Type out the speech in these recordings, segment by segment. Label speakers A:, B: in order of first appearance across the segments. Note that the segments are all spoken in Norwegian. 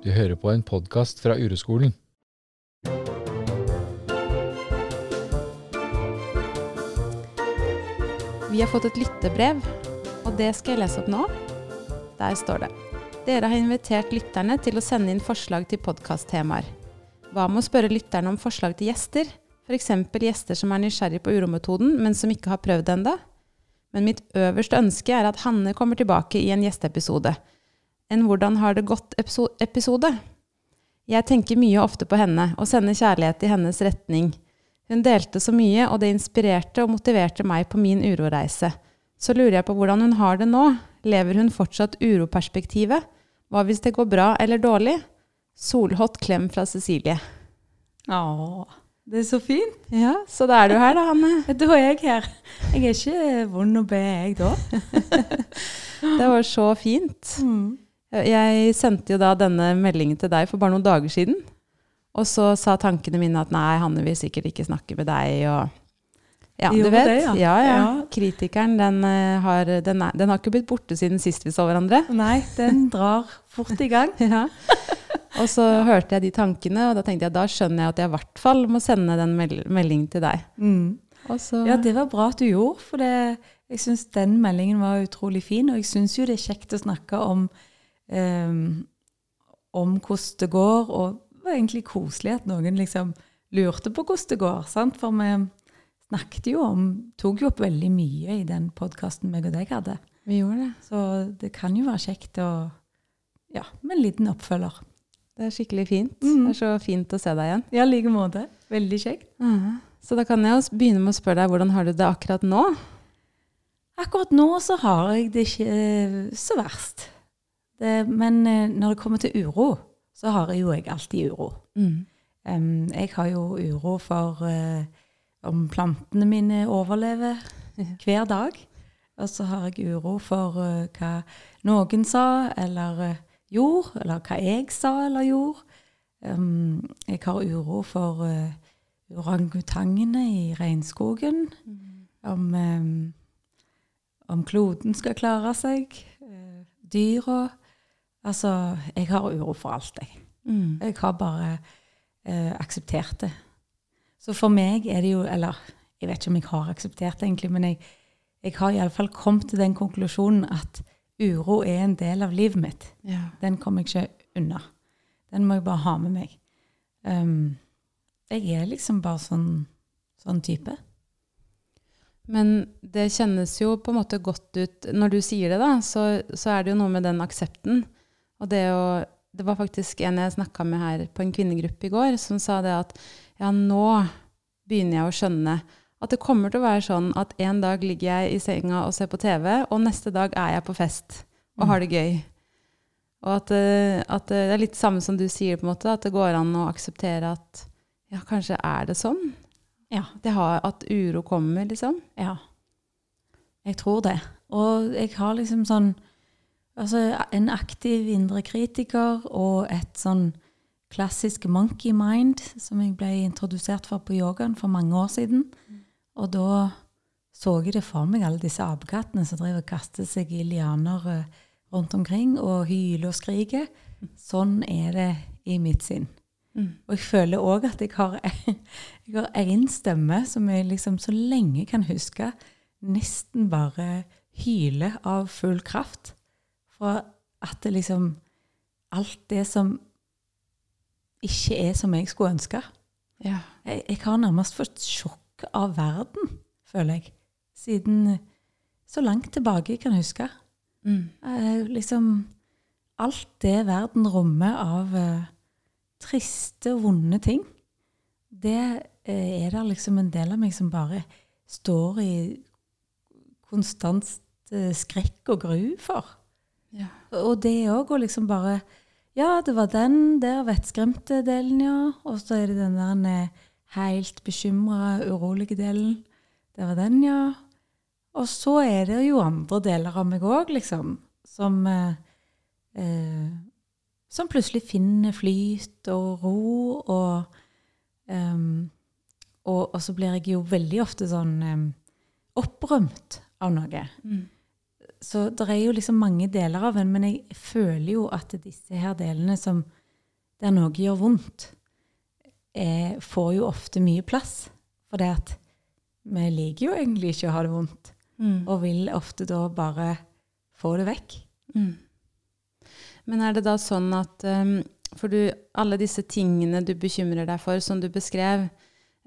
A: Du hører på en podkast fra Ureskolen.
B: Vi har fått et lyttebrev, og det skal jeg lese opp nå. Der står det. Dere har invitert lytterne til å sende inn forslag til podkasttemaer. Hva med å spørre lytterne om forslag til gjester? F.eks. gjester som er nysgjerrig på urometoden, men som ikke har prøvd ennå? Men mitt øverste ønske er at Hanne kommer tilbake i en gjesteepisode. En 'Hvordan har det gått?'-episode. Jeg tenker mye og ofte på henne, og sender kjærlighet i hennes retning. Hun delte så mye, og det inspirerte og motiverte meg på min uroreise. Så lurer jeg på hvordan hun har det nå. Lever hun fortsatt uroperspektivet? Hva hvis det går bra eller dårlig? Solhott klem fra Cecilie.
C: Å, det er så fint.
B: Ja, så da er du her da, Hanne.
C: Da er jeg her. Jeg er ikke vond å be, jeg da.
B: Det var så fint. Jeg sendte jo da denne meldingen til deg for bare noen dager siden. Og så sa tankene mine at nei, Hanne vil sikkert ikke snakke med deg. og ja, du
C: Gjorde
B: vet.
C: det, ja.
B: ja, ja. Kritikeren, den, eh, har, den, er, den har ikke blitt borte siden sist vi så hverandre.
C: Nei, den drar fort i gang.
B: Ja. Og så hørte jeg de tankene, og da tenkte jeg da skjønner jeg at jeg i hvert fall må sende den mel meldingen til deg. Og så,
C: Ja, det var bra at du gjorde, for det, jeg syns den meldingen var utrolig fin. Og jeg syns jo det er kjekt å snakke om, ehm, om hvordan det går, og det var egentlig koselig at noen liksom lurte på hvordan det går. sant? For vi snakket jo om Tok jo opp veldig mye i den podkasten meg og deg hadde.
B: vi gjorde det.
C: Så det kan jo være kjekt å Ja, med en liten oppfølger.
B: Det er skikkelig fint.
C: Mm.
B: Det er så fint å se deg igjen.
C: Ja, i like måte. Veldig kjekt.
B: Mm. Så da kan jeg begynne med å spørre deg hvordan har du det akkurat nå?
C: Akkurat nå så har jeg det ikke eh, så verst. Det, men eh, når det kommer til uro, så har jeg jo jeg alltid uro.
B: Mm.
C: Um, jeg har jo uro for uh, om plantene mine overlever hver dag. Og så har jeg uro for uh, hva noen sa eller uh, gjorde, eller hva jeg sa eller gjorde. Um, jeg har uro for uh, orangutangene i regnskogen. Om, um, om kloden skal klare seg. Uh, dyra. Altså, jeg har uro for alt, jeg.
B: Mm.
C: Jeg har bare eh, akseptert det. Så for meg er det jo Eller jeg vet ikke om jeg har akseptert det, egentlig, men jeg, jeg har iallfall kommet til den konklusjonen at uro er en del av livet mitt.
B: Ja.
C: Den kommer jeg ikke unna. Den må jeg bare ha med meg. Um, jeg er liksom bare sånn, sånn type.
B: Men det kjennes jo på en måte godt ut Når du sier det, da, så, så er det jo noe med den aksepten. Og det å Det var faktisk en jeg snakka med her på en kvinnegruppe i går, som sa det at ja, nå begynner jeg å skjønne at det kommer til å være sånn at en dag ligger jeg i senga og ser på TV, og neste dag er jeg på fest og har det gøy. Og at, eh, at det er litt samme som du sier, på en måte, at det går an å akseptere at ja, kanskje er det sånn.
C: Ja.
B: Det har, at uro kommer, liksom.
C: Ja. Jeg tror det. Og jeg har liksom sånn Altså en aktiv indre kritiker og et sånn klassisk monkey mind som jeg ble introdusert for på yogaen for mange år siden. Og da så jeg det for meg, alle disse apekattene som driver og kaster seg i lianer eh, rundt omkring og hyler og skriker. Sånn er det i mitt sinn.
B: Mm.
C: Og jeg føler òg at jeg har, jeg har én stemme som jeg liksom så lenge kan huske, nesten bare hyler av full kraft. For at det liksom Alt det som ikke er som jeg skulle ønske.
B: Ja.
C: Jeg, jeg har nærmest fått sjokk av verden, føler jeg. Siden så langt tilbake jeg kan huske.
B: Mm.
C: Eh, liksom Alt det verden rommer av eh, triste og vonde ting, det eh, er det liksom en del av meg som bare står i konstant eh, skrekk og gru for.
B: Ja.
C: Og det òg å liksom bare Ja, det var den der vettskremte delen, ja. Og så er det den der helt bekymra, urolige delen. Det var den, ja. Og så er det jo andre deler av meg òg, liksom, som eh, eh, Som plutselig finner flyt og ro, og, ehm, og Og så blir jeg jo veldig ofte sånn um, opprømt av noe.
B: Mm.
C: Så det er jo liksom mange deler av en, men jeg føler jo at disse her delene som der noe gjør vondt, er, får jo ofte mye plass. For det at vi liker jo egentlig ikke å ha det vondt,
B: Mm.
C: og vil ofte da bare få det vekk.
B: Mm. Men er det da sånn at um, For du, alle disse tingene du bekymrer deg for, som du beskrev,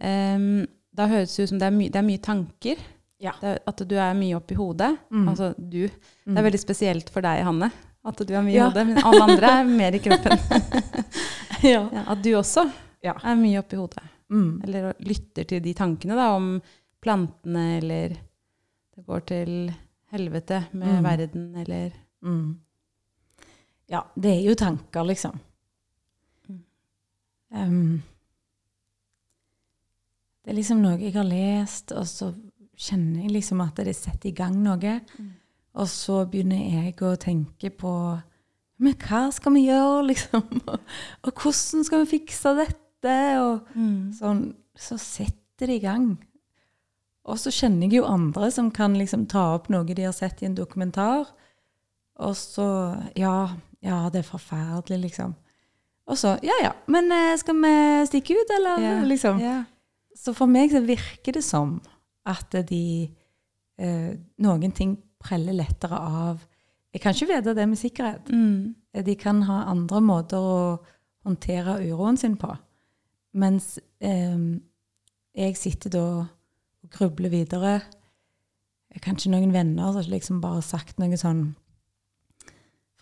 B: um, da høres det ut som det er, my det er mye tanker?
C: Ja.
B: Det at du er mye oppi hodet?
C: Mm.
B: Altså du.
C: Mm.
B: Det er veldig spesielt for deg, Hanne, at du er mye
C: Ja.
B: i hodet. Men alle andre er mer i kroppen.
C: ja.
B: ja, at du også
C: Ja.
B: er mye oppi hodet.
C: Mm.
B: Eller lytter til de tankene da, om plantene, eller det går til helvete med
C: Mm.
B: verden, eller
C: Mm. Ja, det er jo tanker, liksom. Um, det er liksom noe jeg har lest, og så kjenner jeg liksom at det setter i gang noe.
B: Mm.
C: Og så begynner jeg å tenke på Men hva skal vi gjøre, liksom? Og, og hvordan skal vi fikse dette? Og sånn, så setter det i gang. Og så kjenner jeg jo andre som kan liksom ta opp noe de har sett i en dokumentar. Og så Ja, ja, det er forferdelig, liksom. Og så Ja, ja, men eh, skal vi stikke ut, eller?
B: Ja,
C: Liksom.
B: Ja.
C: Så for meg så virker det som at de eh, Noen ting preller lettere av. Jeg kan ikke vite det med sikkerhet.
B: Mm.
C: De kan ha andre måter å håndtere uroen sin på. Mens eh, jeg sitter da og grubler videre. Kanskje noen venner som liksom bare har sagt noe sånn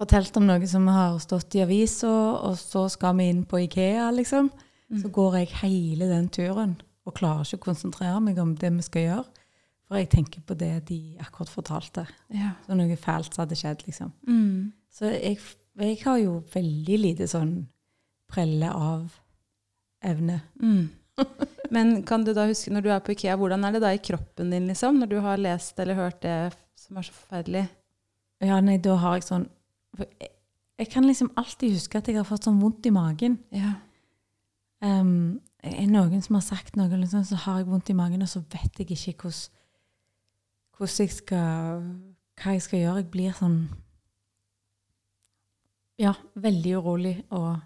C: Fortalt om noe som har stått i avisa, og så skal vi inn på Ikea, liksom. Så
B: Mm.
C: går jeg hele den turen og klarer ikke å konsentrere meg om det vi skal gjøre. For jeg tenker på det de akkurat fortalte.
B: Ja.
C: Så noe fælt som hadde skjedd, liksom.
B: Mm.
C: Så jeg, jeg har jo veldig lite sånn prelle av evne.
B: Mm. Men kan du da huske, når du er på Ikea, hvordan er det da i kroppen din, liksom? Når du har lest eller hørt det som er så forferdelig?
C: Ja, nei, da har jeg sånn jeg, jeg kan liksom alltid huske at jeg har fått sånn vondt i magen.
B: Ja.
C: Um, er noen som har sagt noe, liksom, så har jeg vondt i magen, og så vet jeg ikke hvordan, hvordan jeg skal Hva jeg skal gjøre. Jeg blir sånn Ja, veldig urolig. Og,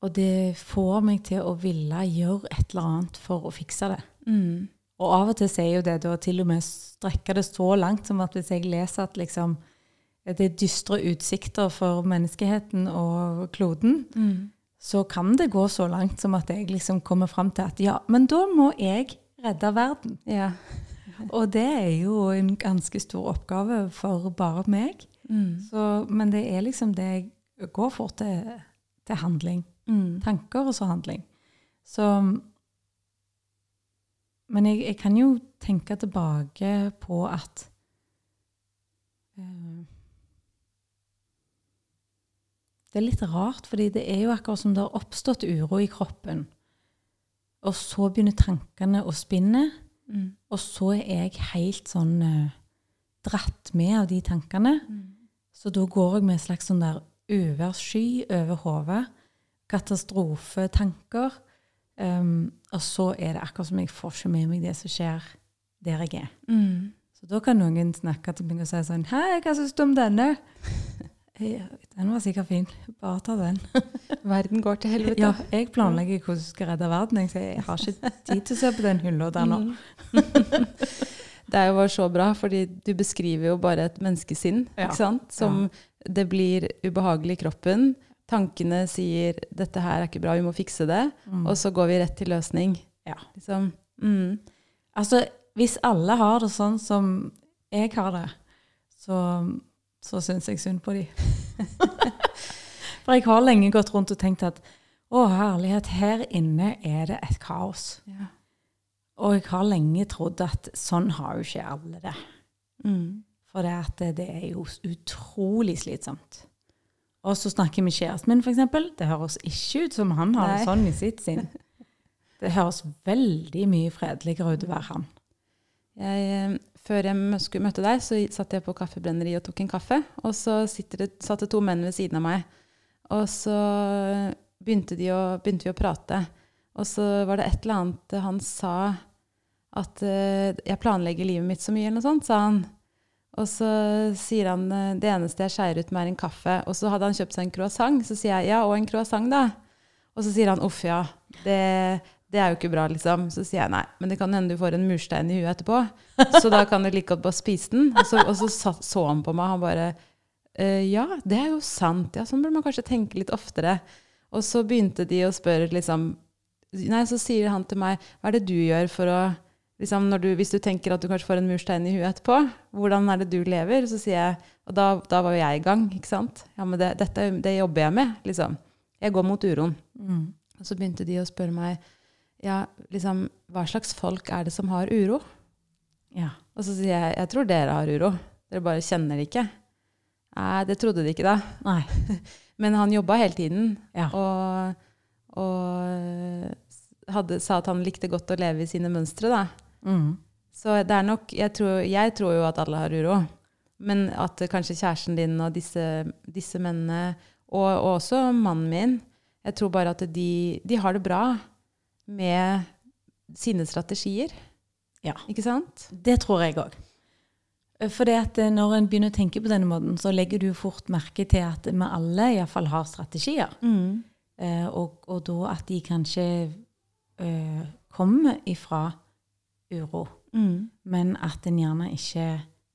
C: og det får meg til å ville gjøre et eller annet for å fikse det.
B: Mm.
C: Og av og til sier jo det da til og med strekker det så langt som at hvis jeg leser at liksom det er dystre utsikter for menneskeheten og kloden,
B: Mm.
C: Så kan det gå så langt som at jeg liksom kommer fram til at ja, men da må jeg redde verden.
B: Ja.
C: Og det er jo en ganske stor oppgave for bare meg.
B: Mm.
C: Så, men det er liksom det jeg går for til, til handling.
B: Mm.
C: Tanker og så handling. Så Men jeg, jeg kan jo tenke tilbake på at eh, Det er litt rart, fordi det er jo akkurat som det har oppstått uro i kroppen. Og så begynner tankene å spinne,
B: Mm.
C: og så er jeg helt sånn uh, dratt med av de tankene. Så da går jeg med en slags sånn der uværssky over hodet. Katastrofetanker. Um, og så er det akkurat som jeg får ikke med meg det som skjer der jeg er.
B: Mm.
C: Så da kan noen snakke til meg og si sånn Hei, hva syns du om denne? «Ja, Den var sikkert fin. Bare ta den.
B: Verden går til helvete.
C: Ja, jeg planlegger hvordan du skal redde verden. Jeg, jeg har ikke tid til å se på den hylla der nå.
B: Mm. det er jo bare så bra, fordi du beskriver jo bare et menneskesinn,
C: Ja.
B: ikke sant? Som det blir ubehagelig i kroppen. Tankene sier 'dette her er ikke bra, vi må fikse det',
C: Mm.
B: og så går vi rett til løsning.
C: Ja.
B: Liksom. Mm.
C: Altså, hvis alle har det sånn som jeg har det, så, så syns jeg synd på de. For jeg har lenge gått rundt og tenkt at å, herlighet, her inne er det et kaos.
B: Ja.
C: Og jeg har lenge trodd at sånn har jo ikke alle det.
B: Mm.
C: For det, at det, er jo utrolig slitsomt. Og så snakker vi kjæresten min, f.eks. Det høres ikke ut som han har det sånn i sitt sinn. Det høres veldig mye fredeligere ut å være han.
B: Jeg, eh, før jeg skulle møte deg, så satt jeg på kaffebrenneriet og tok en kaffe. Og så det, satt det to menn ved siden av meg. Og så begynte, de å, begynte vi å prate. Og så var det et eller annet han sa At uh, jeg planlegger livet mitt så mye, eller noe sånt, sa han. Og så sier han eh, det eneste jeg skeier ut med, er en kaffe. Og så hadde han kjøpt seg en croissant. Så sier jeg ja, og en croissant, da. Og så sier han uff, ja. Det, det er jo ikke bra, liksom. Så sier jeg nei, men det kan hende du får en murstein i huet etterpå. Så da kan du like godt bare spise den. Og så, og så så han på meg, han bare «Eh, ja, det er jo sant. Ja, sånn burde man kanskje tenke litt oftere. Og så begynte de å spørre liksom Nei, så sier han til meg, hva er det du gjør for å liksom når du, Hvis du tenker at du kanskje får en murstein i huet etterpå, hvordan er det du lever? Så sier jeg, og da, da var jo jeg i gang, ikke sant? Ja, men det, dette, det jobber jeg med, liksom. Jeg går mot uroen.
C: Mm.
B: Og så begynte de å spørre meg, ja, liksom, hva slags folk er det som har uro?
C: Ja.
B: Og så sier jeg, jeg tror dere har uro. Dere bare kjenner det ikke. Nei, det trodde de ikke da.
C: Nei.
B: Men han jobba hele tiden,
C: Ja.
B: og, og hadde, sa at han likte godt å leve i sine mønstre, da.
C: Mm.
B: Så det er nok jeg tror, jeg tror jo at alle har uro. Men at kanskje kjæresten din og disse, disse mennene, og, og også mannen min Jeg tror bare at de, de har det bra med sine strategier.
C: Ja.
B: Ikke sant?
C: Det tror jeg òg. For det at eh, når en begynner å tenke på denne måten, så legger du fort merke til at vi alle iallfall har strategier. Eh, og, og da at de kanskje eh, kommer ifra uro,
B: Mm.
C: men at en gjerne ikke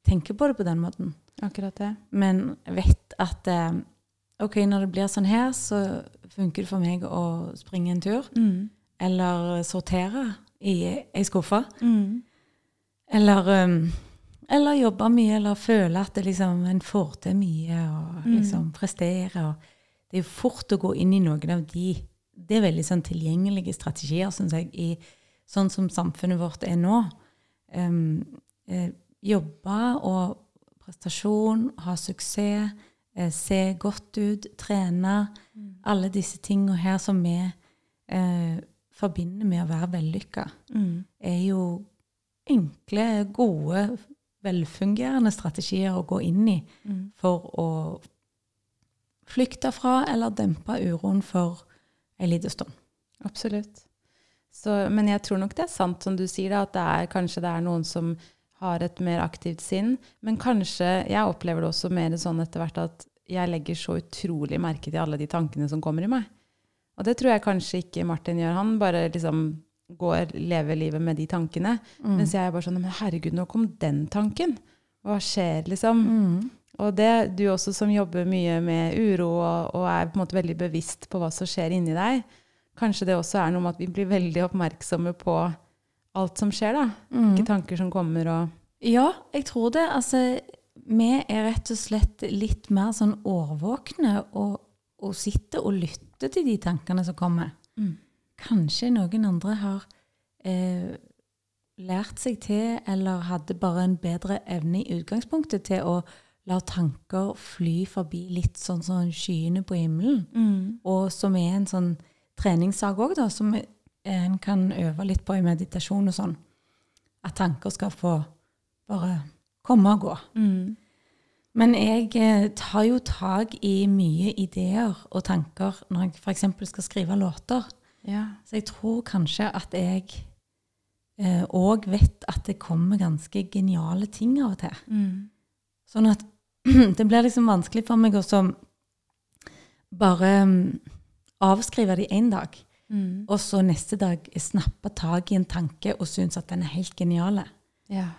C: tenker på det på den måten.
B: Akkurat det.
C: Men vet at eh, ok, når det blir sånn her, så funker det for meg å springe en tur.
B: Mm.
C: Eller sortere i ei skuffe.
B: Mm.
C: Eller, um, eller jobbe mye, eller føle at det liksom, en får til mye, og
B: Mm.
C: liksom prestere. Og det er jo fort å gå inn i noen av de Det er veldig sånn tilgjengelige strategier, syns jeg, i sånn som samfunnet vårt er nå. Um, eh, jobbe og prestasjon, ha suksess, eh, se godt ut, trene. Alle disse tingene her som vi eh, forbinder med å være vellykka
B: Mm.
C: er jo enkle, gode, velfungerende strategier å gå inn i
B: Mm.
C: for å flykte fra eller dempe uroen for en lita stund.
B: Absolutt. Så, men jeg tror nok det er sant som du sier, da, at det er, kanskje det er noen som har et mer aktivt sinn. Men kanskje Jeg opplever det også mer sånn etter hvert at jeg legger så utrolig merke til alle de tankene som kommer i meg. Og det tror jeg kanskje ikke Martin gjør. Han bare liksom går, lever livet med de tankene.
C: Mm.
B: Mens jeg er bare sånn Men herregud, nå kom den tanken. Hva skjer, liksom?
C: Mm.
B: Og det, du også som jobber mye med uro og, og er på en måte veldig bevisst på hva som skjer inni deg, kanskje det også er noe med at vi blir veldig oppmerksomme på alt som skjer, da.
C: Mm.
B: Hvilke tanker som kommer og
C: Ja, jeg tror det. Altså, vi er rett og slett litt mer sånn årvåkne og, og sitter og lytter til de tankene som kommer.
B: Mm.
C: Kanskje noen andre har eh, lært seg til, eller hadde bare en bedre evne i utgangspunktet til å la tanker fly forbi litt sånn som skyene på himmelen. Og som er en sånn treningssak òg, da, som en kan øve litt på i meditasjon og sånn. At tanker skal få bare komme og gå.
B: Mm.
C: Men jeg eh, tar jo tak i mye ideer og tanker når jeg f.eks. skal skrive låter.
B: Ja.
C: Så jeg tror kanskje at jeg òg vet at det kommer ganske geniale ting av og til.
B: Mm.
C: Sånn at det blir liksom vanskelig for meg å så bare mm, avskrive det i én dag,
B: Mm.
C: og så neste dag snappe tak i en tanke og synes at den er helt genial.
B: Ja.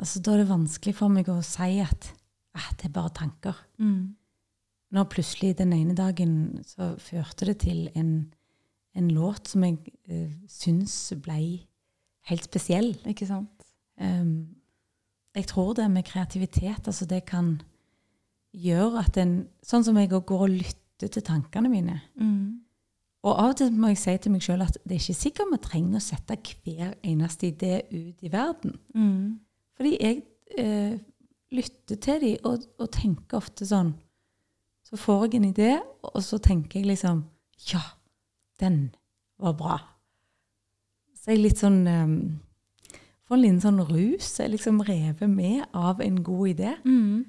C: Altså, da er det vanskelig for meg å si at ah, det er bare tanker.
B: Mm.
C: Når plutselig den ene dagen så førte det til en, en låt som jeg uh, syns ble helt spesiell.
B: Ikke sant?
C: Um, jeg tror det med kreativitet, altså det kan gjøre at en Sånn som jeg går og lytter til tankene mine.
B: Mm.
C: Og av og til må jeg si til meg sjøl at det er ikke sikkert vi trenger å sette hver eneste idé ut i verden.
B: Mm.
C: Fordi jeg eh, lytter til dem og, og tenker ofte sånn Så får jeg en idé, og så tenker jeg liksom Ja, den var bra. Så jeg er litt sånn um, Får en liten sånn rus. Jeg liksom rever med av en god idé.
B: Mm.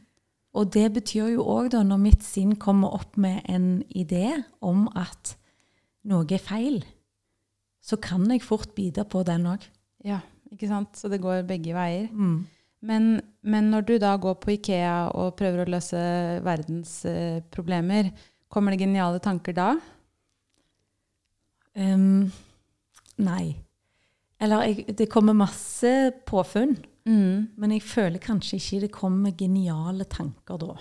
C: Og det betyr jo òg, da, når mitt sinn kommer opp med en idé om at noe er feil, så kan jeg fort bite på den òg.
B: Ja, ikke sant? Så det går begge veier.
C: Mm.
B: Men, men når du da går på Ikea og prøver å løse verdens eh, problemer, kommer det geniale tanker da?
C: Um, nei. Eller jeg, det kommer masse påfunn,
B: Mm.
C: men jeg føler kanskje ikke det kommer geniale tanker da.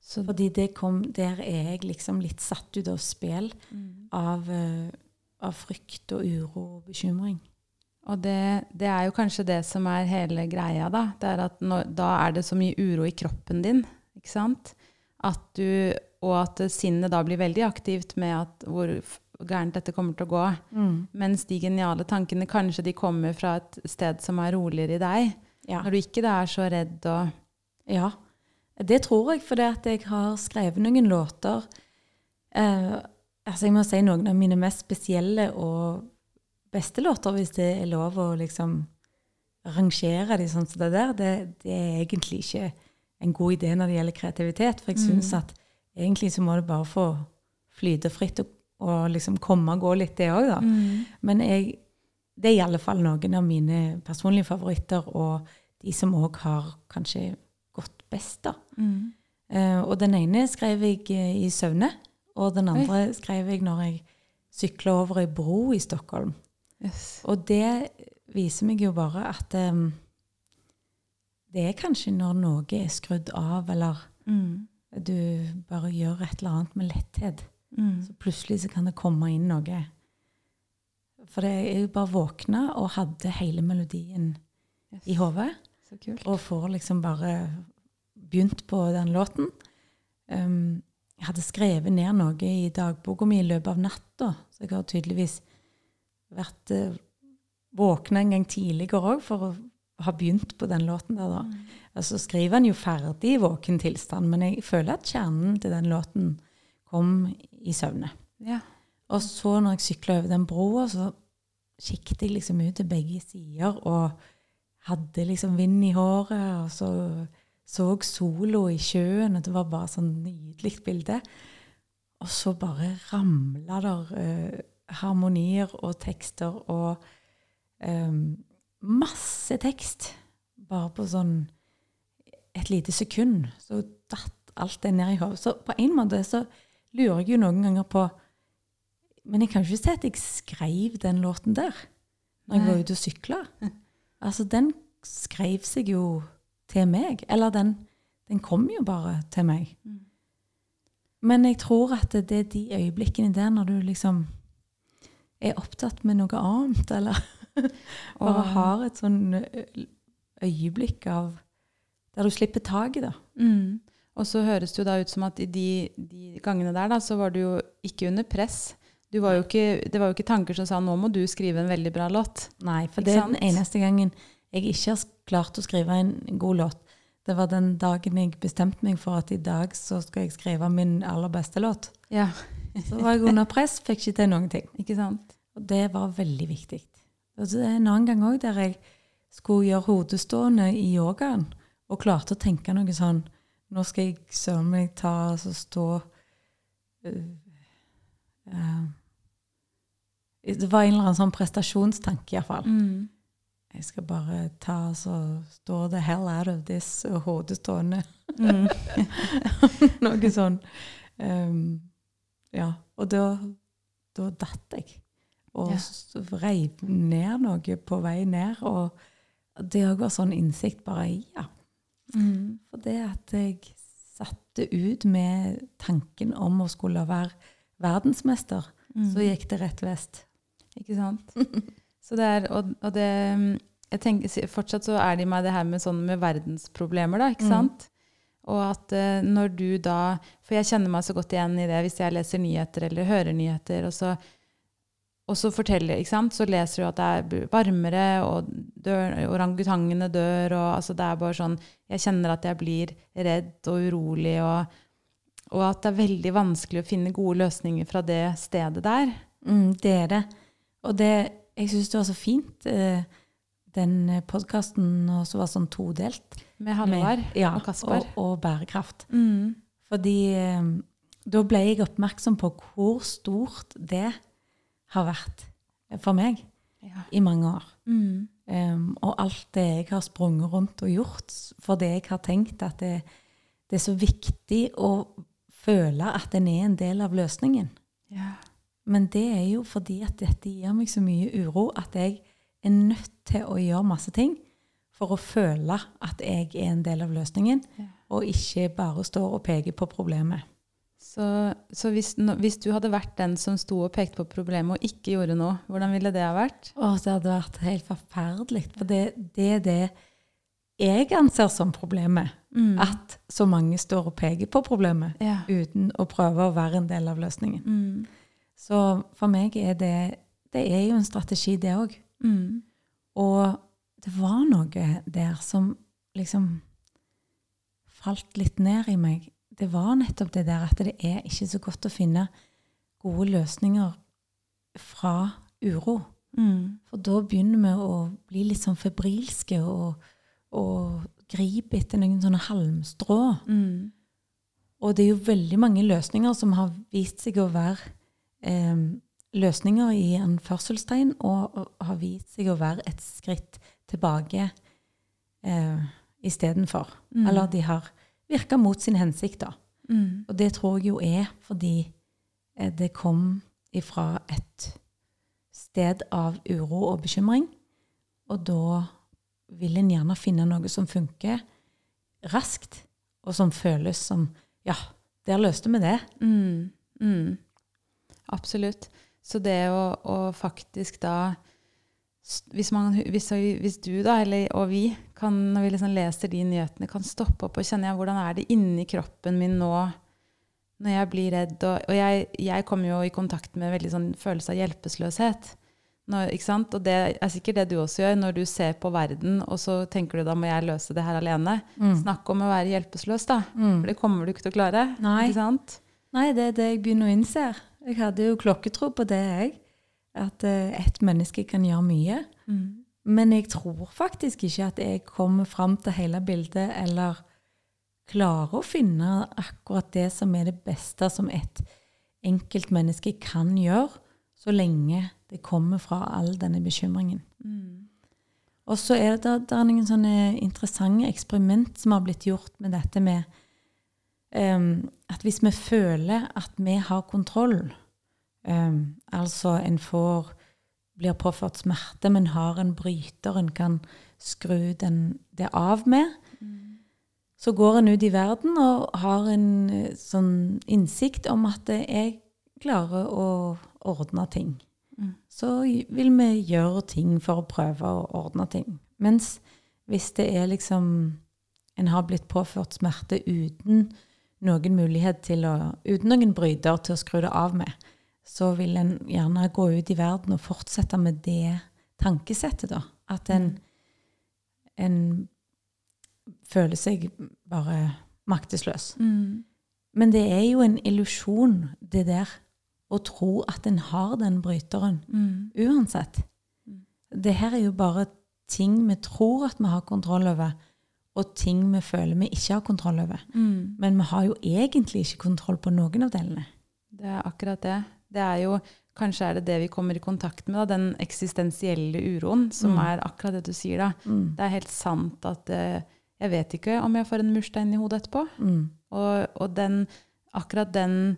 B: Så,
C: Fordi det kom, der er jeg liksom litt satt ut av spill
B: mm.
C: av, eh, av frykt og uro og bekymring.
B: Og det, det er jo kanskje det som er hele greia, da. Det er at når, da er det så mye uro i kroppen din, ikke sant? At du, og at sinnet da blir veldig aktivt med at hvor gærent dette kommer til å gå. Mens de geniale tankene kanskje de kommer fra et sted som er roligere i deg.
C: Ja.
B: Når du ikke da er så redd og
C: ja. Det tror jeg, fordi at jeg har skrevet noen låter eh, Altså, jeg må si noen av mine mest spesielle og beste låter, hvis det er lov å liksom rangere de sånn som det der. Det, det er egentlig ikke en god idé når det gjelder kreativitet, for jeg syns at egentlig så må det bare få flyte fritt og, og liksom komme og gå litt, det òg, da. Men jeg, det er i alle fall noen av mine personlige favoritter, og de som òg har kanskje gått best, da. Eh, og den ene skrev jeg eh, i søvne, og den andre skrev jeg når jeg sykla over ei bro i Stockholm.
B: Yes.
C: Og det viser meg jo bare at um, det er kanskje når noe er skrudd av, eller
B: Mm.
C: du bare gjør et eller annet med letthet.
B: Mm.
C: Så plutselig så kan det komme inn noe. For er jo bare våkna og hadde hele melodien
B: Yes.
C: i hodet. Og får liksom bare begynt på den låten. Um, jeg hadde skrevet ned noe i dagboka mi i løpet av natta, så jeg har tydeligvis vært uh, våkna en gang tidligere òg for å ha begynt på den låten der, da. Altså skriver han jo ferdig i våken tilstand, men jeg føler at kjernen til den låten kom i søvne.
B: Ja.
C: Og så når jeg sykla over den broa, så kikket jeg liksom ut til begge sider og hadde liksom vind i håret, og så så solo i sjøen, og det var bare sånn nydelig bilde. Og så bare ramla der eh, harmonier og tekster og um, masse tekst. Bare på sånn et lite sekund så datt alt det ned i hodet. Så på en måte så lurer jeg jo noen ganger på Men jeg kan ikke si at jeg skrev den låten der når jeg var ute og sykla. Altså, den skrev seg jo til meg. Eller den, den kom jo bare til meg.
B: Mm.
C: Men jeg tror at det er de øyeblikkene der når du liksom er opptatt med noe annet, eller bare har et sånn øyeblikk av Der du slipper taket, da.
B: Mm. Og så høres det jo da ut som at i de, de gangene der, da, så var du jo ikke under press. Du var ikke, det var jo ikke tanker som sa 'nå må du skrive en veldig bra låt'.
C: Nei, for det er den eneste gangen jeg ikke har klart å skrive en god låt. Det var den dagen jeg bestemte meg for at i dag så skal jeg skrive min aller beste låt.
B: Ja,
C: Så var jeg under press, fikk ikke til noen ting.
B: ikke sant?
C: Og det var veldig viktig. Og så er det en annen gang òg der jeg skulle gjøre hodestående i yogaen, og klarte å tenke noe sånn Nå skal jeg søren meg ta og så stå uh, uh, Det var en eller annen sånn prestasjonstanke, iallfall.
B: Mm.
C: Jeg skal bare ta så stå the hell out of this hodestående.
B: Mm.
C: Noe sånn. Um, ja. Og da, da datt jeg. Og
B: Ja.
C: reiv ned noe på vei ned. Og det òg var sånn innsikt bare Ja.
B: Mm.
C: For det at jeg satte ut med tanken om å skulle være verdensmester,
B: Mm.
C: så gikk det rett vest.
B: Ikke sant? Så det er, og, og det jeg tenker, Fortsatt så er det i meg det her med, sånn med verdensproblemer, da, ikke
C: Mm.
B: Og at eh, når du da For jeg kjenner meg så godt igjen i det hvis jeg leser nyheter eller hører nyheter, og så, og så forteller, ikke sant? Så leser du at det er varmere, og dør, orangutangene dør, og altså det er bare sånn Jeg kjenner at jeg blir redd og urolig, og, og at det er veldig vanskelig å finne gode løsninger fra det stedet der.
C: Mm, det er det. Og det, jeg syns det var så fint, eh, den podkasten som var sånn todelt.
B: Med Halvard
C: ja,
B: og Kasper.
C: Og, og bærekraft.
B: Mm.
C: Fordi eh, da ble jeg oppmerksom på hvor stort det har vært for meg.
B: Ja.
C: i mange år.
B: Mm.
C: Um, og alt det jeg har sprunget rundt og gjort fordi jeg har tenkt at det, det er så viktig å føle at en er en del av løsningen.
B: Ja.
C: Men det er jo fordi at dette gir meg så mye uro at jeg er nødt til å gjøre masse ting for å føle at jeg er en del av løsningen,
B: Ja.
C: og ikke bare står og peker på problemet.
B: Så, så hvis, hvis du hadde vært den som sto og pekte på problemet og ikke gjorde noe, hvordan ville det ha vært?
C: Å, det hadde vært helt forferdelig. For det, det er det jeg anser som problemet.
B: Mm.
C: At så mange står og peker på problemet
B: Ja.
C: uten å prøve å være en del av løsningen.
B: Mm.
C: Så for meg er det Det er jo en strategi, det òg.
B: Mm.
C: Og det var noe der som liksom falt litt ned i meg. Det var nettopp det der at det er ikke så godt å finne gode løsninger fra uro.
B: Mm.
C: For da begynner vi å bli litt sånn febrilske og, og gripe etter noen sånne halmstrå.
B: Mm.
C: Og det er jo veldig mange løsninger som har vist seg å være eh, løsninger i anførselstegn, og, og har vist seg å være et skritt tilbake eh, istedenfor.
B: Mm.
C: Eller de har virka mot sin hensikt, da.
B: Mm.
C: Og det tror jeg jo er fordi eh, det kom ifra et sted av uro og bekymring. Og da vil en gjerne finne noe som funker raskt, og som føles som Ja, der løste vi det.
B: Mm. Mm. Absolutt. Så det å, å faktisk da hvis, man, hvis, hvis du da, eller, og vi, kan, når vi liksom leser de nyhetene, kan stoppe opp og kjenne ja, hvordan er det inni kroppen min nå når jeg blir redd. Og, og jeg, jeg kommer jo i kontakt med veldig sånn følelse av hjelpeløshet. Når. Og det er sikkert det du også gjør når du ser på verden, og så tenker du da må jeg løse det her alene. Snakk om å være hjelpeløs, da. For det kommer du ikke til å klare.
C: Nei.
B: Ikke sant?
C: Nei, det er det jeg begynner å innse. Jeg hadde jo klokketro på det, jeg. At uh, ett menneske kan gjøre mye.
B: Mm.
C: Men jeg tror faktisk ikke at jeg kommer fram til hele bildet, eller klarer å finne akkurat det som er det beste som et enkeltmenneske kan gjøre, så lenge det kommer fra all denne bekymringen.
B: Mm.
C: Og så er det, det er noen sånne interessante eksperiment som har blitt gjort med dette med em, at hvis vi føler at vi har kontroll, um, altså en får blir påført smerte, men har en bryter en kan skru den, det av med, så går en ut i verden og har en eh, sånn innsikt om at jeg klarer å ordne ting.
B: Mm.
C: Så vil vi gjøre ting for å prøve å ordne ting. Mens hvis det er liksom En har blitt påført smerte uten noen mulighet til å Uten noen bryter til å skru det av med, så vil en gjerne gå ut i verden og fortsette med det tankesettet, da. At en, en føler seg bare maktesløs.
B: Mm.
C: Men det er jo en illusjon, det der, å tro at en har den bryteren
B: Mm.
C: uansett.
B: Mm.
C: Det her er jo bare ting vi tror at vi har kontroll over, og ting vi føler vi ikke har kontroll over.
B: Mm.
C: Men vi har jo egentlig ikke kontroll på noen av delene.
B: Det er akkurat det. Det er jo, Kanskje er det det vi kommer i kontakt med, da, den eksistensielle uroen, som
C: Mm.
B: er akkurat det du sier. da. Det er helt sant at eh, jeg vet ikke om jeg får en murstein i hodet etterpå.
C: Mm.
B: Og, og den, akkurat den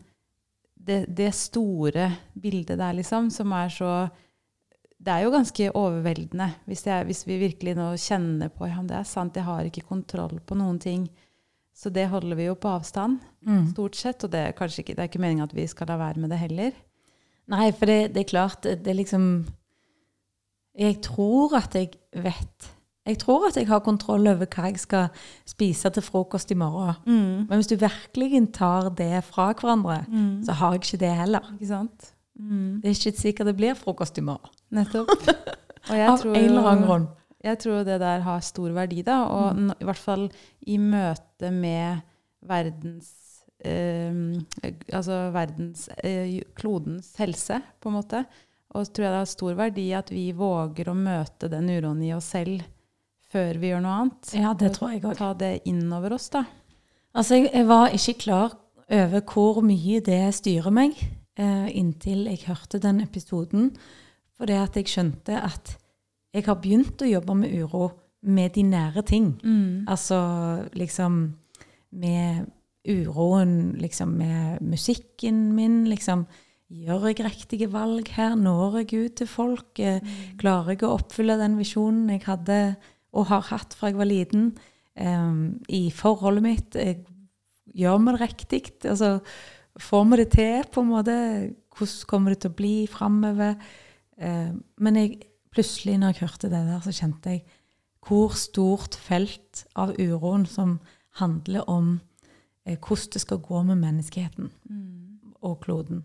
B: det, det store bildet der, liksom, som er så Det er jo ganske overveldende hvis, jeg, hvis vi virkelig nå kjenner på ja, det er sant, jeg har ikke kontroll på noen ting. Så det holder vi jo på avstand,
C: Mm.
B: stort sett. Og det er kanskje ikke, det er ikke meningen at vi skal la være med det heller.
C: Nei, for det, det er klart, det, er liksom Jeg tror at jeg vet. Jeg tror at jeg har kontroll over hva jeg skal spise til frokost i morgen. Men hvis du virkelig tar det fra hverandre, så har jeg ikke det heller.
B: Ikke sant? Mm.
C: Det er ikke sikkert det blir frokost i morgen.
B: Nettopp. Og jeg
C: Av
B: tror
C: en eller annen grunn.
B: Jeg tror det der har stor verdi, da. Og
C: Mm.
B: i hvert fall i møte med verdens eh, Altså verdens eh, klodens helse, på en måte. Og så tror jeg det har stor verdi at vi våger å møte den uroen i oss selv før vi gjør noe annet.
C: Ja, det tror jeg også.
B: Ta det inn over oss, da.
C: Altså, jeg, jeg var ikke klar over hvor mye det styrer meg, eh, inntil jeg hørte den episoden. For det at jeg skjønte at jeg har begynt å jobbe med uro med de nære ting.
B: Mm.
C: Altså liksom med uroen, liksom med musikken min, liksom Gjør jeg riktige valg her? Når jeg ut til folk? Eh, Klarer jeg å oppfylle den visjonen jeg hadde og har hatt fra jeg var liten? Um, I forholdet mitt jeg, Gjør vi det riktig? Altså, får vi det til, på en måte? Hvordan kommer det til å bli framover? Uh, men jeg, plutselig, når jeg hørte det der, så kjente jeg hvor stort felt av uroen som handler om eh, hvordan det skal gå med menneskeheten
B: Mm.
C: og kloden.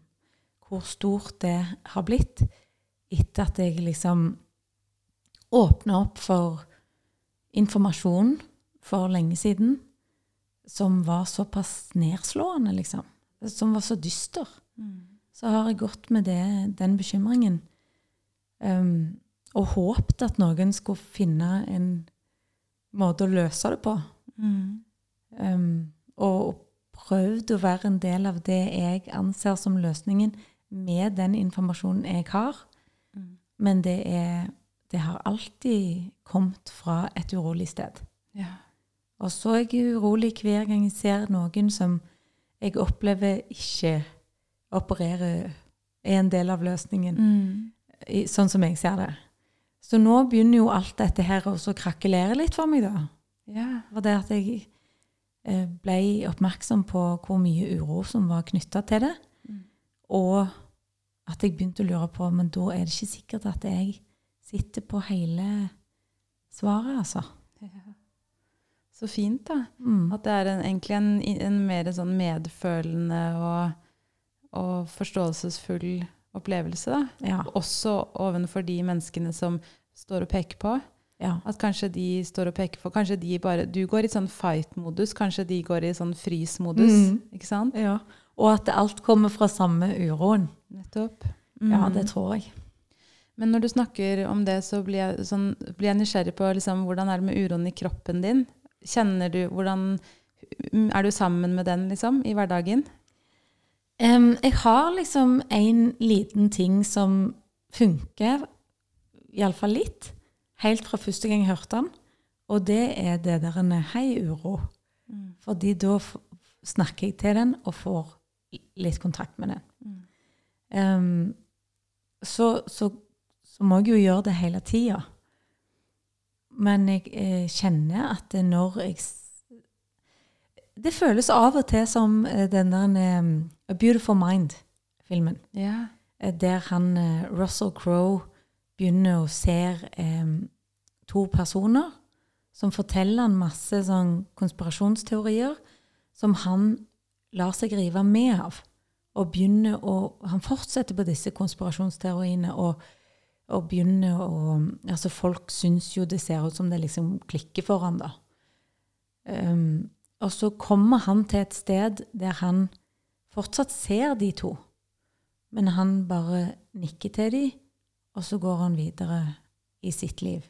C: Hvor stort det har blitt etter at jeg liksom åpna opp for informasjon for lenge siden som var såpass nedslående, liksom. Som var så dyster.
B: Mm.
C: Så har jeg gått med det, den bekymringen. Um, og håpet at noen skulle finne en måte å løse det på.
B: Mm.
C: Um, og prøvd å være en del av det jeg anser som løsningen med den informasjonen jeg har.
B: Mm.
C: Men det, er, det har alltid kommet fra et urolig sted.
B: Ja.
C: Og så er jeg urolig hver gang jeg ser noen som jeg opplever ikke opererer er en del av løsningen,
B: Mm.
C: i, sånn som jeg ser det. Så nå begynner jo alt dette her også å krakelere litt for meg, da.
B: Ja.
C: For det at jeg eh, ble oppmerksom på hvor mye uro som var knytta til det.
B: Mm.
C: Og at jeg begynte å lure på Men da er det ikke sikkert at jeg sitter på hele svaret, altså.
B: Ja. Så fint, da.
C: Mm.
B: At det er en, egentlig en, en mer sånn medfølende og, og forståelsesfull opplevelse, da.
C: Ja.
B: Også ovenfor de menneskene som står og peker på.
C: ja.
B: At kanskje de står og peker på Kanskje de bare Du går i sånn fight-modus, kanskje de går i sånn frys-modus.
C: Mm.
B: Ikke sant?
C: ja. Og at alt kommer fra samme uroen.
B: Nettopp.
C: Ja,
B: Mm.
C: det tror jeg.
B: Men når du snakker om det, så blir jeg, sånn, blir jeg nysgjerrig på liksom, hvordan er det med uroen i kroppen din? Kjenner du hvordan Er du sammen med den, liksom, i hverdagen?
C: Um, jeg har liksom en liten ting som funker, iallfall litt, helt fra første gang jeg hørte den. Og det er det der en hei uro. Fordi da snakker jeg til den og får litt kontakt med den.
B: Mm.
C: Um, så, så, så må jeg jo gjøre det hele tida. Men jeg eh, kjenner at det når jeg Det føles av og til som eh, den der eh, A Beautiful Mind-filmen.
B: Ja.
C: Der han Russell Crowe begynner å se eh, to personer som forteller han masse sånn konspirasjonsteorier som han lar seg rive med av. Og begynner å Han fortsetter på disse konspirasjonsteoriene og, og begynner å Altså, folk syns jo det ser ut som det liksom klikker for han, da. Um, og så kommer han til et sted der han fortsatt ser de to. Men han bare nikker til de, og så går han videre i sitt liv.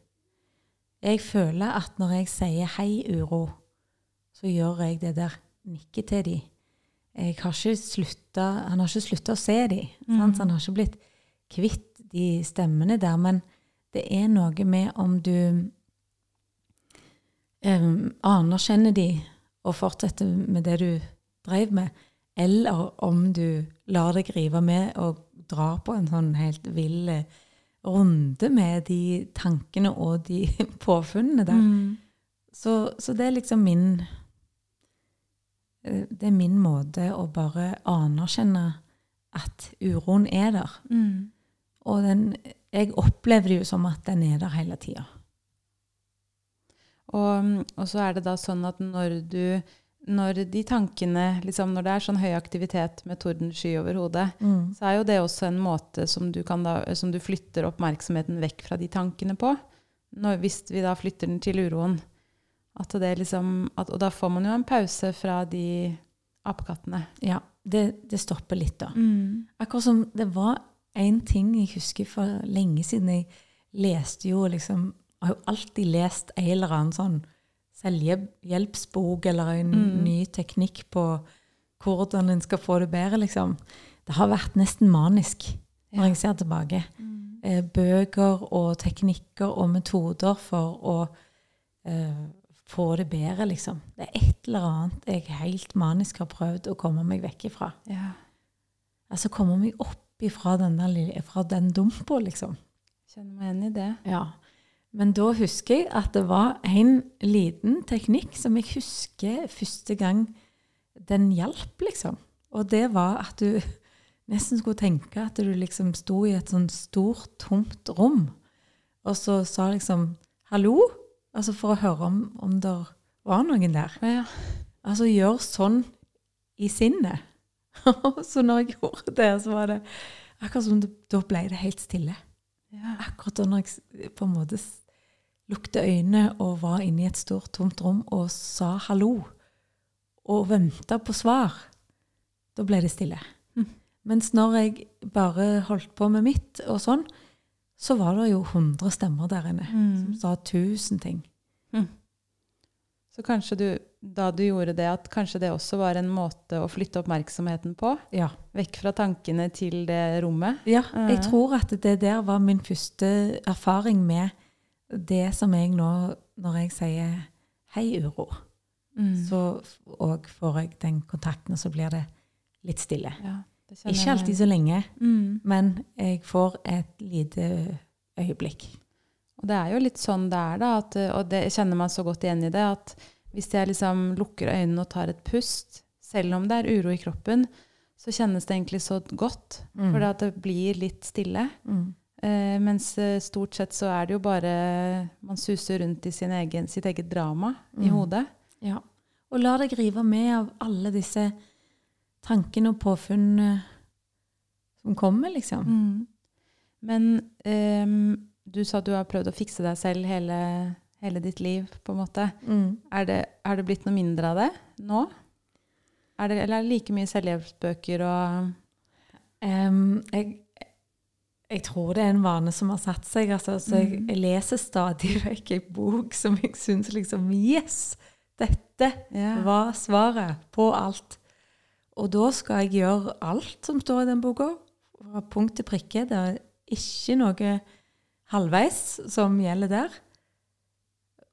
C: Jeg føler at når jeg sier 'hei, uro', så gjør jeg det der nikker til de. Jeg har ikke sluttet, han har ikke slutta å se de. sant? Han har ikke blitt kvitt de stemmene der. Men det er noe med om du em, anerkjenner de og fortsetter med det du drev med, eller om du lar deg rive med og drar på en sånn helt vill eh, runde med de tankene og de påfunnene der.
B: Mm.
C: Så, så det er liksom min eh, Det er min måte å bare anerkjenne at uroen er der.
B: Mm.
C: Og den, jeg opplever det jo som at den er der hele tida.
B: Og, og så er det da sånn at når du når de tankene liksom, Når det er sånn høy aktivitet med tordensky over hodet,
C: Mm.
B: så er jo det også en måte som du, kan da, som du flytter oppmerksomheten vekk fra de tankene på. Når, hvis vi da flytter den til uroen. Liksom, at, og da får man jo en pause fra de apekattene.
C: Ja, det, det stopper litt, da. Akkurat som det var en ting jeg husker for lenge siden. Jeg leste jo liksom Jeg har jo alltid lest en eller annen sånn selvhjelpsbok eller en
B: Mm.
C: ny teknikk på hvordan en skal få det bedre, liksom. Det har vært nesten manisk når
B: Ja.
C: jeg ser tilbake.
B: Mm.
C: eh, bøker og teknikker og metoder for å uh, få det bedre, liksom. Det er et eller annet jeg helt manisk har prøvd å komme meg vekk ifra.
B: Ja.
C: Altså komme meg opp ifra den, fra den dumpa, liksom.
B: Kjenner meg igjen i det.
C: Ja. Men da husker jeg at det var en liten teknikk som jeg husker første gang den hjalp, liksom. Og det var at du nesten skulle tenke at du liksom sto i et sånn stort, tomt rom, og så sa liksom 'hallo', altså for å høre om, om det var noen der.
B: Ja.
C: Altså gjør sånn i sinnet. så når jeg gjorde det, så var det akkurat som det, da ble det helt stille.
B: ja.
C: Akkurat da når jeg på en måte lukte øynene og var inne i et stort, tomt rom og sa hallo, og venta på svar, da ble det stille.
B: Mm.
C: Mens når jeg bare holdt på med mitt og sånn, så var det jo 100 stemmer der inne som
B: Mm.
C: sa tusen ting.
B: Så kanskje du, da du gjorde det, at kanskje det også var en måte å flytte oppmerksomheten på?
C: Ja.
B: Vekk fra tankene til det rommet?
C: Ja, jeg tror at det der var min første erfaring med det som jeg nå, når jeg sier hei, uro,
B: Mm.
C: så og får jeg den kontakten, og så blir det litt stille.
B: ja, det
C: Ikke alltid så lenge,
B: Mm.
C: men jeg får et lite øyeblikk.
B: Og det er jo litt sånn det er, da, at, og det kjenner meg så godt igjen i det, at hvis jeg liksom lukker øynene og tar et pust, selv om det er uro i kroppen, så kjennes det egentlig så godt,
C: Mm.
B: for det blir litt stille.
C: Mm.
B: Eh, mens eh, stort sett så er det jo bare Man suser rundt i sin egen, sitt eget drama i
C: Mm.
B: hodet.
C: Ja. Og la deg rive med av alle disse tankene og påfunnene som kommer, liksom.
B: Mm. Men ehm, du sa du har prøvd å fikse deg selv hele, hele ditt liv, på en måte.
C: Mm.
B: Er det, er det blitt noe mindre av det nå? Er det, eller er det like mye selvhjelpsbøker og
C: um, jeg, jeg tror det er en vane som har satt seg. Altså, altså, jeg,
B: Mhm.
C: jeg leser stadig vekk en bok som jeg syns liksom Yes! Dette
B: yeah.
C: var svaret på alt. Og da skal jeg gjøre alt som står i den boka, fra punkt til prikke. Det er ikke noe halvveis som gjelder der.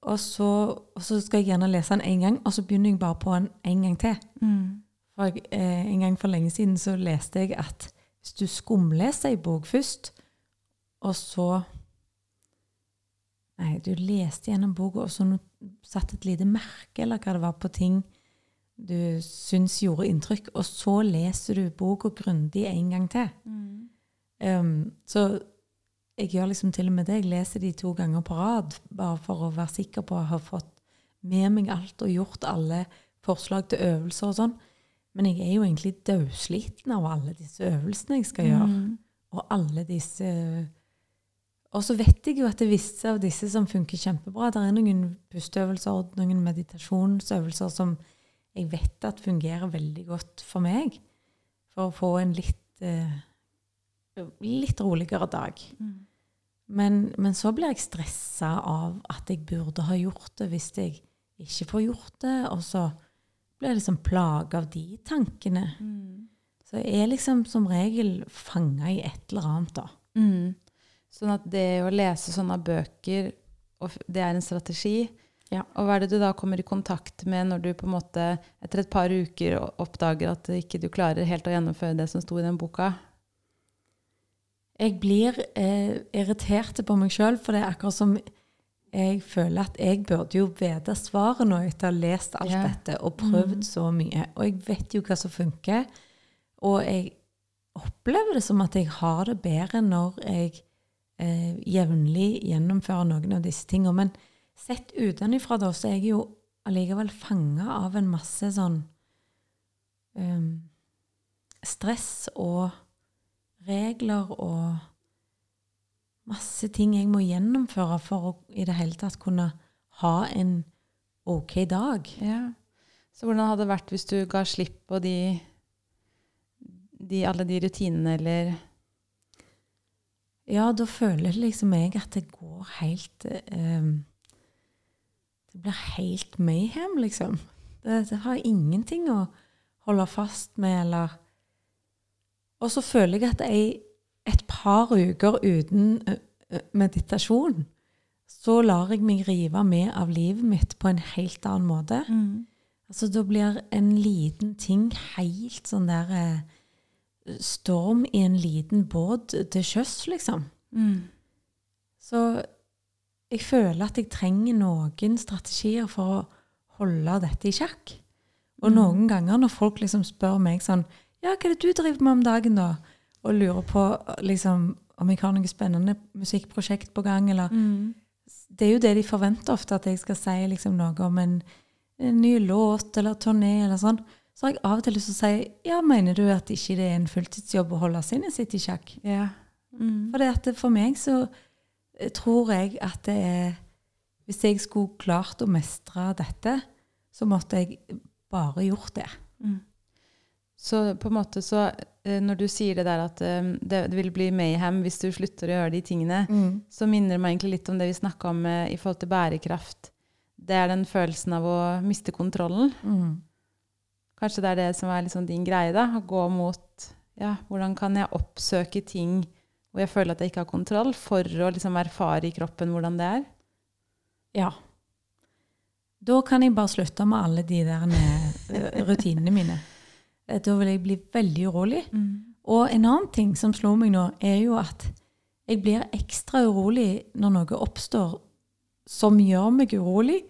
C: Og så, og så skal jeg gjerne lese den én gang, og så begynner jeg bare på den en gang til.
B: Mm.
C: For jeg, eh, en gang for lenge siden så leste jeg at hvis du skumleser ei bok først, og så Nei, du leste gjennom boka, og så satt satte et lite merke eller hva det var på ting du syns gjorde inntrykk, og så leser du boka grundig en gang til.
B: Mm.
C: Um, så jeg gjør liksom til og med det. Jeg leser de to ganger på rad, bare for å være sikker på å ha fått med meg alt og gjort alle forslag til øvelser og sånn. Men jeg er jo egentlig dødsliten av alle disse øvelsene jeg skal gjøre.
B: Mm.
C: Og alle disse Og så vet jeg jo at det er visse av disse som funker kjempebra. Det er noen pusteøvelser og noen meditasjonsøvelser som jeg vet at fungerer veldig godt for meg. For å få en litt, eh, litt roligere dag.
B: Mm.
C: Men, men så blir jeg stressa av at jeg burde ha gjort det hvis jeg ikke får gjort det. Og så blir jeg liksom plaga av de tankene.
B: Mm.
C: Så jeg er liksom som regel fanga i et eller annet, da.
B: Mm. Sånn at det å lese sånne bøker, det er en strategi.
C: Ja.
B: Og hva er det du da kommer i kontakt med når du på en måte etter et par uker oppdager at ikke du klarer helt å gjennomføre det som sto i den boka?
C: Jeg blir eh, irritert på meg sjøl, for det er akkurat som jeg føler at jeg burde jo vite svaret nå etter å ha lest alt
B: yeah.
C: dette og prøvd
B: mm.
C: så mye. Og jeg vet jo hva som funker. Og jeg opplever det som at jeg har det bedre når jeg eh, jevnlig gjennomfører noen av disse tingene. Men sett utenfra da, så er jeg jo allikevel fanga av en masse sånn um, stress og regler og masse ting jeg må gjennomføre for å i det hele tatt kunne ha en ok dag.
B: Ja. Så hvordan hadde det vært hvis du ga slipp på de, de alle de rutinene, eller
C: Ja, da føler liksom jeg at det går helt eh, Det blir helt mayhem, liksom. Det, det har ingenting å holde fast med, eller Og så føler jeg at jeg et par uker uten meditasjon, så lar jeg meg rive med av livet mitt på en helt annen måte.
B: Mm.
C: Altså, da blir en liten ting helt sånn der Storm i en liten båt til sjøs, liksom.
B: Mm.
C: Så jeg føler at jeg trenger noen strategier for å holde dette i sjakk. Og
B: Mm.
C: noen ganger når folk liksom spør meg sånn Ja, hva er det du driver med om dagen, da? Og lurer på liksom, om jeg har noe spennende musikkprosjekt på gang, eller
B: Mm.
C: Det er jo det de forventer ofte, at jeg skal si liksom noe om en, en ny låt eller turné eller sånn. Så har jeg av og til lyst til å si ja, mener du at ikke det er en fulltidsjobb å holde sinnet sitt i sjakk?
B: Ja. Mm.
C: For, det at det, for meg så eh, tror jeg at det er Hvis jeg skulle klart å mestre dette, så måtte jeg bare gjort det.
B: Mm. Så på en måte så eh, Når du sier det der at eh, det, vil bli mayhem hvis du slutter å gjøre de tingene, så minner det meg egentlig litt om det vi snakka om eh, i forhold til bærekraft. Det er den følelsen av å miste kontrollen.
C: Mm.
B: Kanskje det er det som er liksom din greie, da? Å gå mot ja, hvordan kan jeg oppsøke ting hvor jeg føler at jeg ikke har kontroll, for å liksom erfare i kroppen hvordan det er?
C: Ja. Da kan jeg bare slutte med alle de der rutinene mine. Eh, Da vil jeg bli veldig urolig. Og en annen ting som slo meg nå, er jo at jeg blir ekstra urolig når noe oppstår som gjør meg urolig,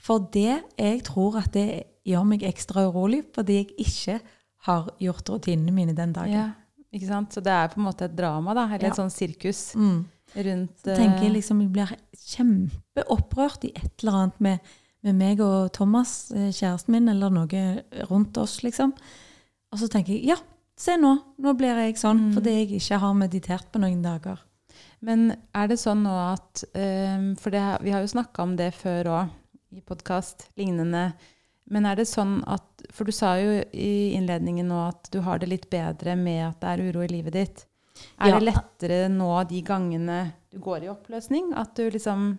C: fordi jeg tror at det gjør meg ekstra urolig fordi jeg ikke har gjort rutinene mine den dagen.
B: Ja, ikke sant? Så det er på en måte et drama, da, eller
C: Ja.
B: et sånn sirkus
C: Mm.
B: rundt
C: Så tenker jeg
B: eh,
C: liksom, jeg blir kjempeopprørt i et eller annet med, med meg og Thomas, eh, kjæresten min, eller noe rundt oss, liksom. Og så tenker jeg, ja, se nå, nå blir jeg sånn,
B: Mm.
C: fordi jeg ikke har meditert på noen dager.
B: Men er det sånn nå at um, For det, vi har jo snakka om det før òg, i podkast, lignende. Men er det sånn at For du sa jo i innledningen nå at du har det litt bedre med at det er uro i livet ditt. Er
C: Ja.
B: det lettere nå de gangene du går i oppløsning? At du liksom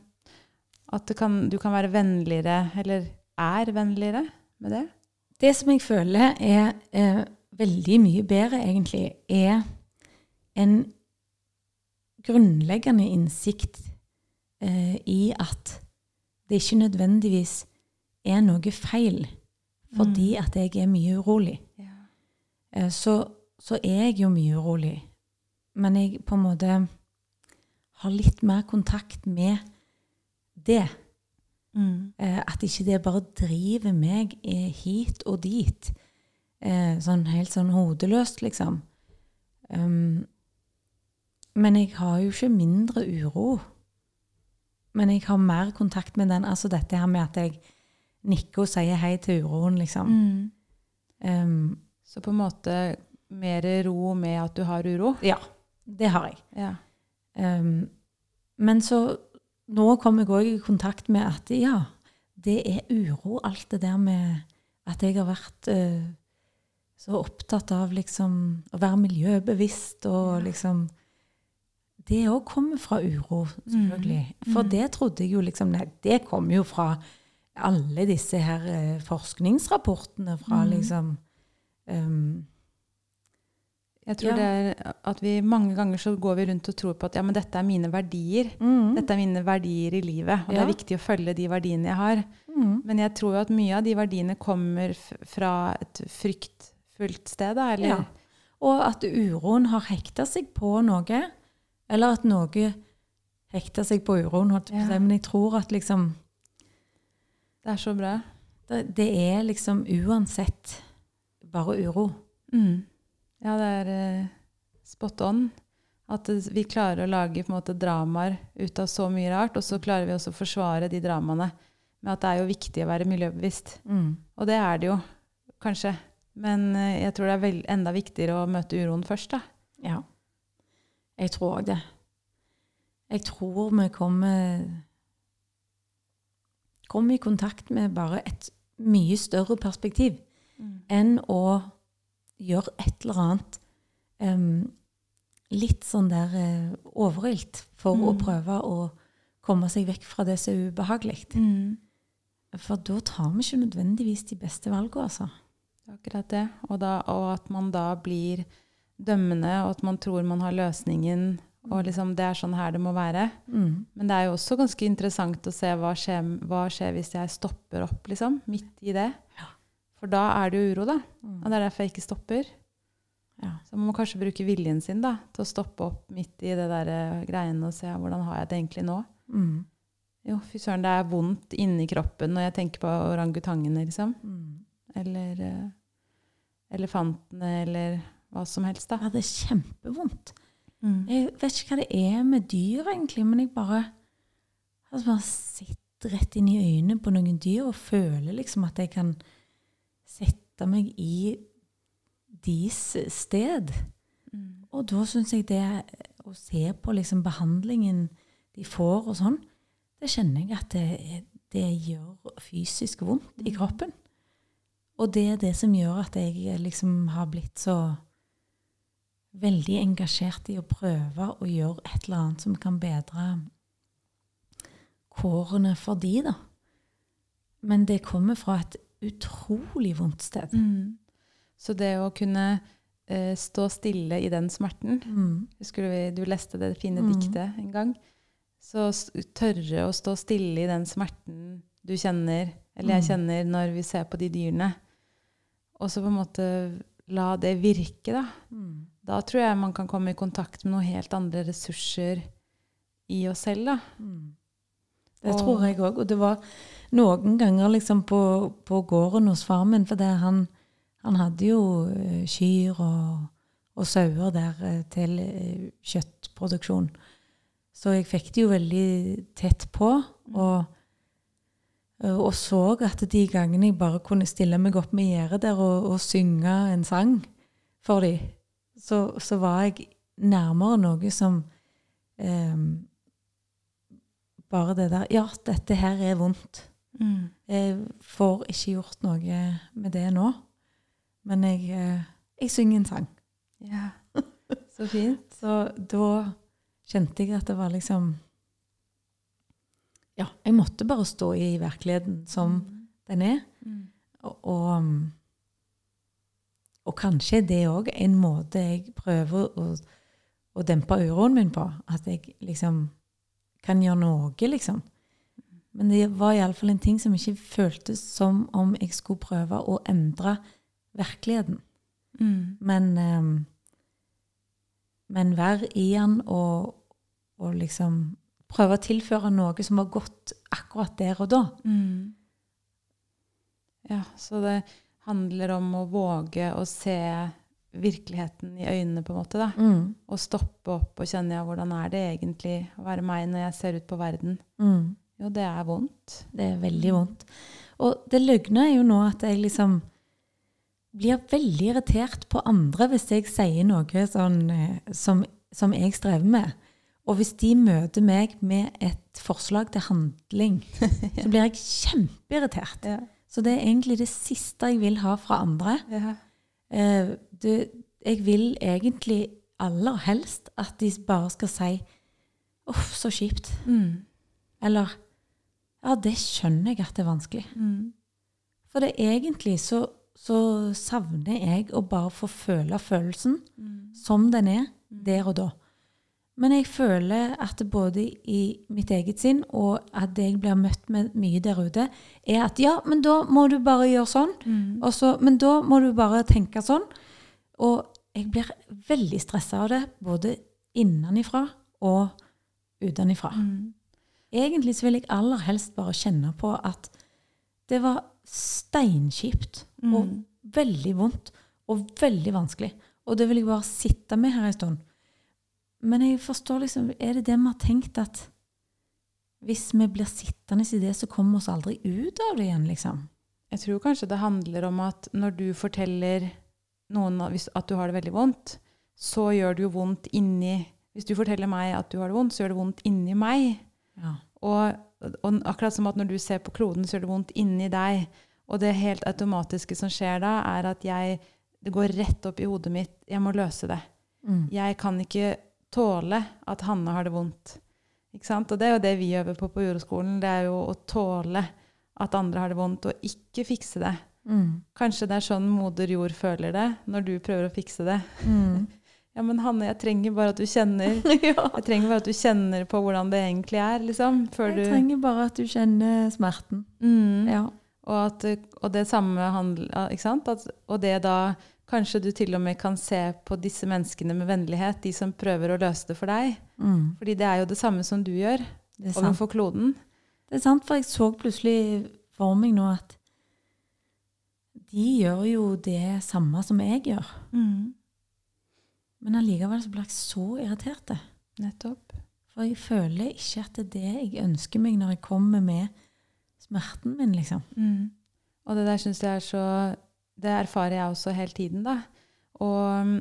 B: At du kan, du kan være vennligere, eller er vennligere med det?
C: Det som jeg føler er eh, veldig mye bedre, egentlig, er en grunnleggende innsikt eh, i at det ikke nødvendigvis er noe feil fordi at jeg er mye urolig. Eh, så, så er jeg jo mye urolig. Men jeg på en måte har litt mer kontakt med det.
B: Mm.
C: Eh, at ikke det bare driver meg eh, hit og dit. Eh, sånn helt sånn hodeløst, liksom. Um, men jeg har jo ikke mindre uro. Men jeg har mer kontakt med den. Altså dette her med at jeg nikker og sier hei til uroen, liksom.
B: Mm.
C: Um,
B: Så på en måte mer ro med at du har uro?
C: ja, det har jeg.
B: Ja.
C: Um, men så nå kom jeg òg i kontakt med at ja, det er uro, alt det der med at jeg har vært uh, så opptatt av liksom å være miljøbevisst og liksom Det òg kommer fra uro, selvfølgelig. For
B: Mm.
C: det trodde jeg jo liksom Nei, det kommer jo fra alle disse her eh, forskningsrapportene fra
B: Mm.
C: liksom um,
B: Jeg tror
C: Ja.
B: det er at vi mange ganger så går vi rundt og tror på at ja, men dette er mine verdier.
C: mm,
B: Dette er mine verdier i livet, og det er viktig å følge de verdiene jeg har.
C: mm,
B: Men jeg tror jo at mye av de verdiene kommer fra et fryktfullt sted, da, eller?
C: Ja. Og at uroen har hekta seg på noe, eller at noe hekta seg på uroen, holdt jeg på å
B: Ja.
C: si. Men jeg tror at liksom
B: Det er så bra.
C: det, det er liksom uansett bare uro.
B: Mm. Ja, det er eh, spot on. At vi klarer å lage måte dramaer ut av så mye rart, og så klarer vi også å forsvare de dramaene med at det er jo viktig å være miljøbevisst. Og det er det jo, kanskje. Men eh, jeg tror det er enda viktigere å møte uroen først, da.
C: Ja. Jeg tror òg det. Jeg tror vi kommer kommer i kontakt med bare et mye større perspektiv enn å gjøre et eller annet um, litt sånn der uh, overilt for å
B: Mm.
C: prøve å komme seg vekk fra det som er ubehagelig.
B: Mm.
C: For da tar vi ikke nødvendigvis de beste valgene, altså.
B: Akkurat det. Og, da, og at man da blir dømmende, og at man tror man har løsningen, og liksom det er sånn her det må være.
C: Mm.
B: Men det er jo også ganske interessant å se hva skjer, hva skjer hvis jeg stopper opp, liksom, midt i det.
C: Ja.
B: For da er det jo uro, da.
C: Mm.
B: Og det er derfor jeg ikke stopper.
C: Ja.
B: Så man må kanskje bruke viljen sin da, til å stoppe opp midt i det der eh, greiene og se hvordan har jeg det egentlig nå.
C: Mm.
B: Jo, fy søren, det er vondt inni kroppen når jeg tenker på orangutangene, liksom.
C: Mm.
B: Eller uh, elefantene, eller hva som helst, da.
C: Ja, det er kjempevondt.
B: Mm.
C: Jeg vet ikke hva det er med dyr, egentlig, men jeg bare altså bare sitter rett inn i øynene på noen dyr og føler liksom at jeg kan sette meg i deres sted.
B: Mm.
C: Og da syns jeg det å se på liksom behandlingen de får og sånn, det kjenner jeg at det, det gjør fysisk vondt i kroppen. Og det er det som gjør at jeg liksom har blitt så veldig engasjert i å prøve å gjøre et eller annet som kan bedre kårene for de, da. Men det kommer fra et utrolig vondt sted.
B: Mm. Så det å kunne eh, stå stille i den smerten
C: Mm.
B: Husker du du leste det fine
C: Mm.
B: diktet en gang? Så tørre å stå stille i den smerten du kjenner, eller jeg
C: Mm.
B: kjenner, når vi ser på de dyrene. Og så på en måte la det virke, da.
C: Mm.
B: Da tror jeg man kan komme i kontakt med noen helt andre ressurser i oss selv, da.
C: Mm. Det tror jeg òg. Og det var noen ganger liksom på, på gården hos far min, for det, han, han hadde jo eh, kyr og, og sauer der eh, til eh, kjøttproduksjon. Så jeg fikk det jo veldig tett på. Og, eh, og så at de gangene jeg bare kunne stille meg opp med gjerdet der og, og synge en sang for dem, så, så var jeg nærmere noe som eh, bare det der Ja, dette her er vondt.
B: Mm.
C: Jeg får ikke gjort noe med det nå. Men jeg, eh, jeg synger en sang.
B: Ja. Så fint.
C: Så da kjente jeg at det var liksom Ja, jeg måtte bare stå i virkeligheten som den er.
B: Mm.
C: Og, og, um, og kanskje er det òg en måte jeg prøver å, å dempe uroen min på. At jeg liksom kan gjøre noe, liksom. Men det var iallfall en ting som ikke føltes som om jeg skulle prøve å endre virkeligheten.
B: Mm.
C: Men, um, men være i den og, og liksom prøve å tilføre noe som var godt akkurat der og da.
B: Mm. Ja, så det handler om å våge å se virkeligheten i øynene, på en måte. da.
C: Mm.
B: Og stoppe opp og kjenne ja, hvordan er det egentlig å være meg når jeg ser ut på verden.
C: Mm.
B: Jo, det er vondt.
C: Det er veldig vondt. Og det løgne er jo nå at jeg liksom blir veldig irritert på andre hvis jeg sier noe sånn eh, som, som jeg strever med. Og hvis de møter meg med et forslag til handling, så blir jeg kjempeirritert.
B: Ja.
C: Så det er egentlig det siste jeg vil ha fra andre.
B: Ja.
C: Eh, du, jeg vil egentlig aller helst at de bare skal si 'uff, så kjipt'.
B: Mm.
C: Eller 'ja, det skjønner jeg at det er vanskelig'.
B: Mm.
C: For det egentlig så, så savner jeg å bare få føle følelsen
B: Mm.
C: som den er, der og da. Men jeg føler at både i mitt eget sinn og at det jeg blir møtt med mye der ute, er at ja, men da må du bare gjøre sånn.
B: Mm.
C: Og så, men da må du bare tenke sånn. Og jeg blir veldig stressa av det, både innenifra og utenifra.
B: Mm.
C: Egentlig så vil jeg aller helst bare kjenne på at det var steinkjipt og
B: Mm.
C: veldig vondt og veldig vanskelig. Og det vil jeg bare sitte med her en stund. Men jeg forstår liksom, er det det vi har tenkt at hvis vi blir sittende i det, så kommer vi oss aldri ut av det igjen, liksom?
B: Jeg tror kanskje det handler om at når du forteller noen at du har det veldig vondt, så gjør det jo vondt inni Hvis du forteller meg at du har det vondt, så gjør det vondt inni meg.
C: Ja.
B: Og, og akkurat som at når du ser på kloden, så gjør det vondt inni deg. Og det helt automatiske som skjer da, er at jeg Det går rett opp i hodet mitt. Jeg må løse det.
C: Mm.
B: Jeg kan ikke tåle at Hanne har det vondt. Ikke sant? Og det er jo det vi øver på på jordeskolen. Det er jo å tåle at andre har det vondt, og ikke fikse det.
C: Mm.
B: Kanskje det er sånn moder jord føler det, når du prøver å fikse det.
C: Mm.
B: Ja, men Hanne, jeg trenger bare at du kjenner
C: ja.
B: Jeg trenger bare at du kjenner på hvordan det egentlig er, liksom. Før
C: Jeg
B: du
C: trenger bare at du kjenner smerten.
B: mm.
C: Ja.
B: og, at, og det samme handler Ikke sant? At, og det da Kanskje du til og med kan se på disse menneskene med vennlighet, de som prøver å løse det for deg.
C: Mm.
B: Fordi det er jo det samme som du gjør
C: er
B: overfor kloden.
C: Det er sant, for jeg så plutselig for meg nå at de gjør jo det samme som jeg gjør.
B: Mm.
C: Men allikevel så blir jeg så irritert.
B: Nettopp.
C: For jeg føler ikke at det er det jeg ønsker meg når jeg kommer med smerten min, liksom.
B: Mm. Og det der syns jeg er så Det erfarer jeg også hele tiden, da. Og um,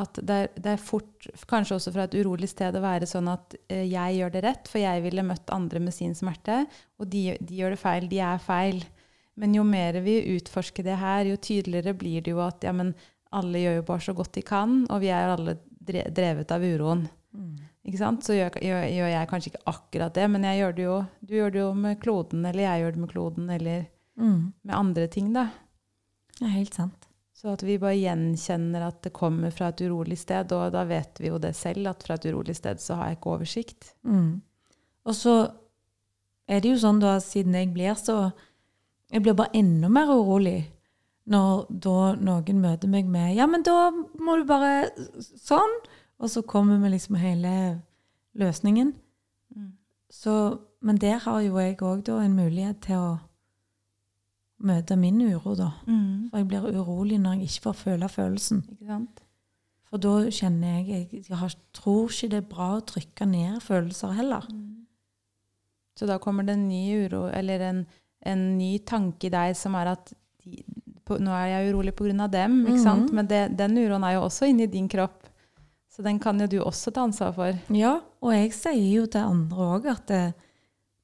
B: at det er, det er fort, kanskje også fra et urolig sted, å være sånn at eh, jeg gjør det rett, for jeg ville møtt andre med sin smerte, og de, de gjør det feil. De er feil. Men jo mer vi utforsker det her, jo tydeligere blir det jo at ja, men alle gjør jo bare så godt de kan, og vi er alle drevet av uroen. Ikke sant? Så gjør, gjør, gjør jeg kanskje ikke akkurat det, men jeg gjør det jo, du gjør det jo med kloden, eller jeg gjør det med kloden, eller
C: Mm.
B: med andre ting, da.
C: Det er helt sant.
B: Så at vi bare gjenkjenner at det kommer fra et urolig sted, og da vet vi jo det selv, at fra et urolig sted så har jeg ikke oversikt.
C: Mm. Og så er det jo sånn da, siden jeg blir så Jeg blir bare enda mer urolig når da noen møter meg med Ja, men da må du bare sånn. Og så kommer vi liksom hele løsningen. Så, men der har jo jeg òg da en mulighet til å møte min uro, da.
B: Mm.
C: For jeg blir urolig når jeg ikke får føle følelsen. For da kjenner jeg Jeg, jeg har, tror ikke det er bra å trykke ned følelser heller.
B: Så da kommer det en ny uro, eller en, en ny tanke i deg som er at de, på, nå er jeg urolig av dem, ikke
C: mm.
B: sant? Men det, den uroen er jo også inni din kropp. Så den kan jo du også ta ansvar for.
C: Ja, og jeg sier jo til andre òg at det,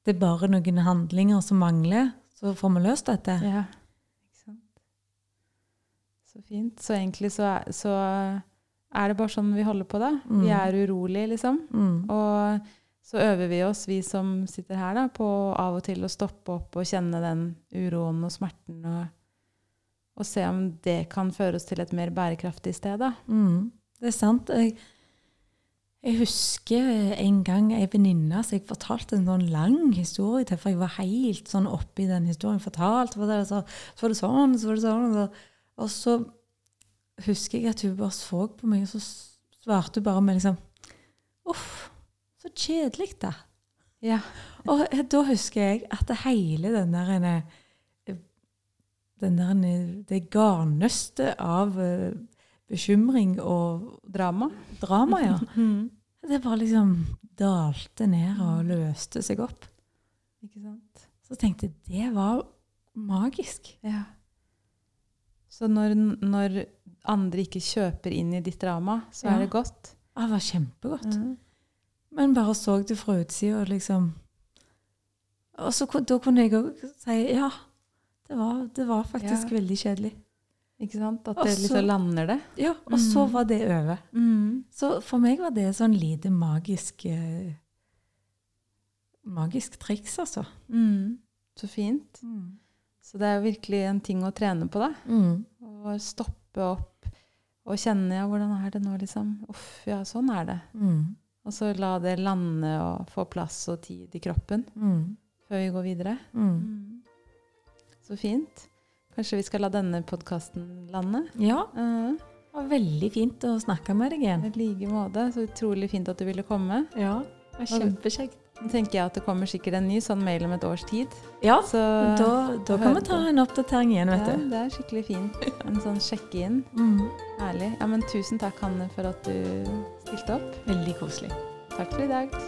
C: det er bare noen handlinger som mangler, så får vi løst dette.
B: Ja, ikke sant? Så fint. Så egentlig så er, så er det bare sånn vi holder på, da.
C: Mm.
B: Vi er urolige, liksom.
C: Mm.
B: Og så øver vi oss, vi som sitter her, da, på av og til å stoppe opp og kjenne den uroen og smerten, og, og se om det kan føre oss til et mer bærekraftig sted, da.
C: Mm. Det er sant. Jeg, jeg husker en gang ei venninne som jeg fortalte en sånn lang historie til, for jeg var helt sånn oppi den historien. Fortalte, fortalte, så, så var det sånn, så var det sånn. Og så, og så husker jeg at hun bare så på meg, og så svarte hun bare med liksom Uff, så kjedelig, da.
B: Ja.
C: Og eh, da husker jeg at det hele den der den der det garnnøstet av eh, bekymring og
B: Drama.
C: drama, ja.
B: Mm.
C: Det bare liksom dalte ned og løste seg opp.
B: Ikke sant?
C: Så tenkte jeg det var magisk.
B: Ja. Så når, når andre ikke kjøper inn i ditt drama, så
C: Ja.
B: er det godt.
C: Ja, Det var kjempegodt.
B: Mm.
C: Men bare så det fra utsida, liksom. Og så da kunne jeg òg si ja, det var, det var faktisk
B: Ja.
C: veldig kjedelig.
B: Ikke sant? At det liksom lander det.
C: Ja, og så
B: Mm.
C: var det over.
B: Mm.
C: Så for meg var det sånn lite magisk eh, Magisk triks, altså.
B: Mm. Så fint.
C: Mm.
B: Så det er virkelig en ting å trene på, da.
C: Mm.
B: Å stoppe opp og kjenne ja, hvordan er det nå, liksom. Uff, ja, sånn er det.
C: Mm.
B: Og så la det lande og få plass og tid i kroppen før vi går videre. Så fint. Kanskje vi skal la denne podkasten lande?
C: Ja,
B: Uh,
C: det var veldig fint å snakke med deg igjen.
B: I like måte. Så utrolig fint at du ville komme.
C: Ja, det var kjempekjekt.
B: Nå tenker jeg at det kommer sikkert en ny sånn mail om et års tid.
C: Ja,
B: Så
C: da, da kan vi ta en oppdatering igjen,
B: ja,
C: du.
B: det er skikkelig fint. En sånn sjekke-inn.
C: Mm.
B: Ærlig. Ja, men tusen takk, Hanne, for at du stilte opp.
C: Veldig koselig.
B: Takk for i dag.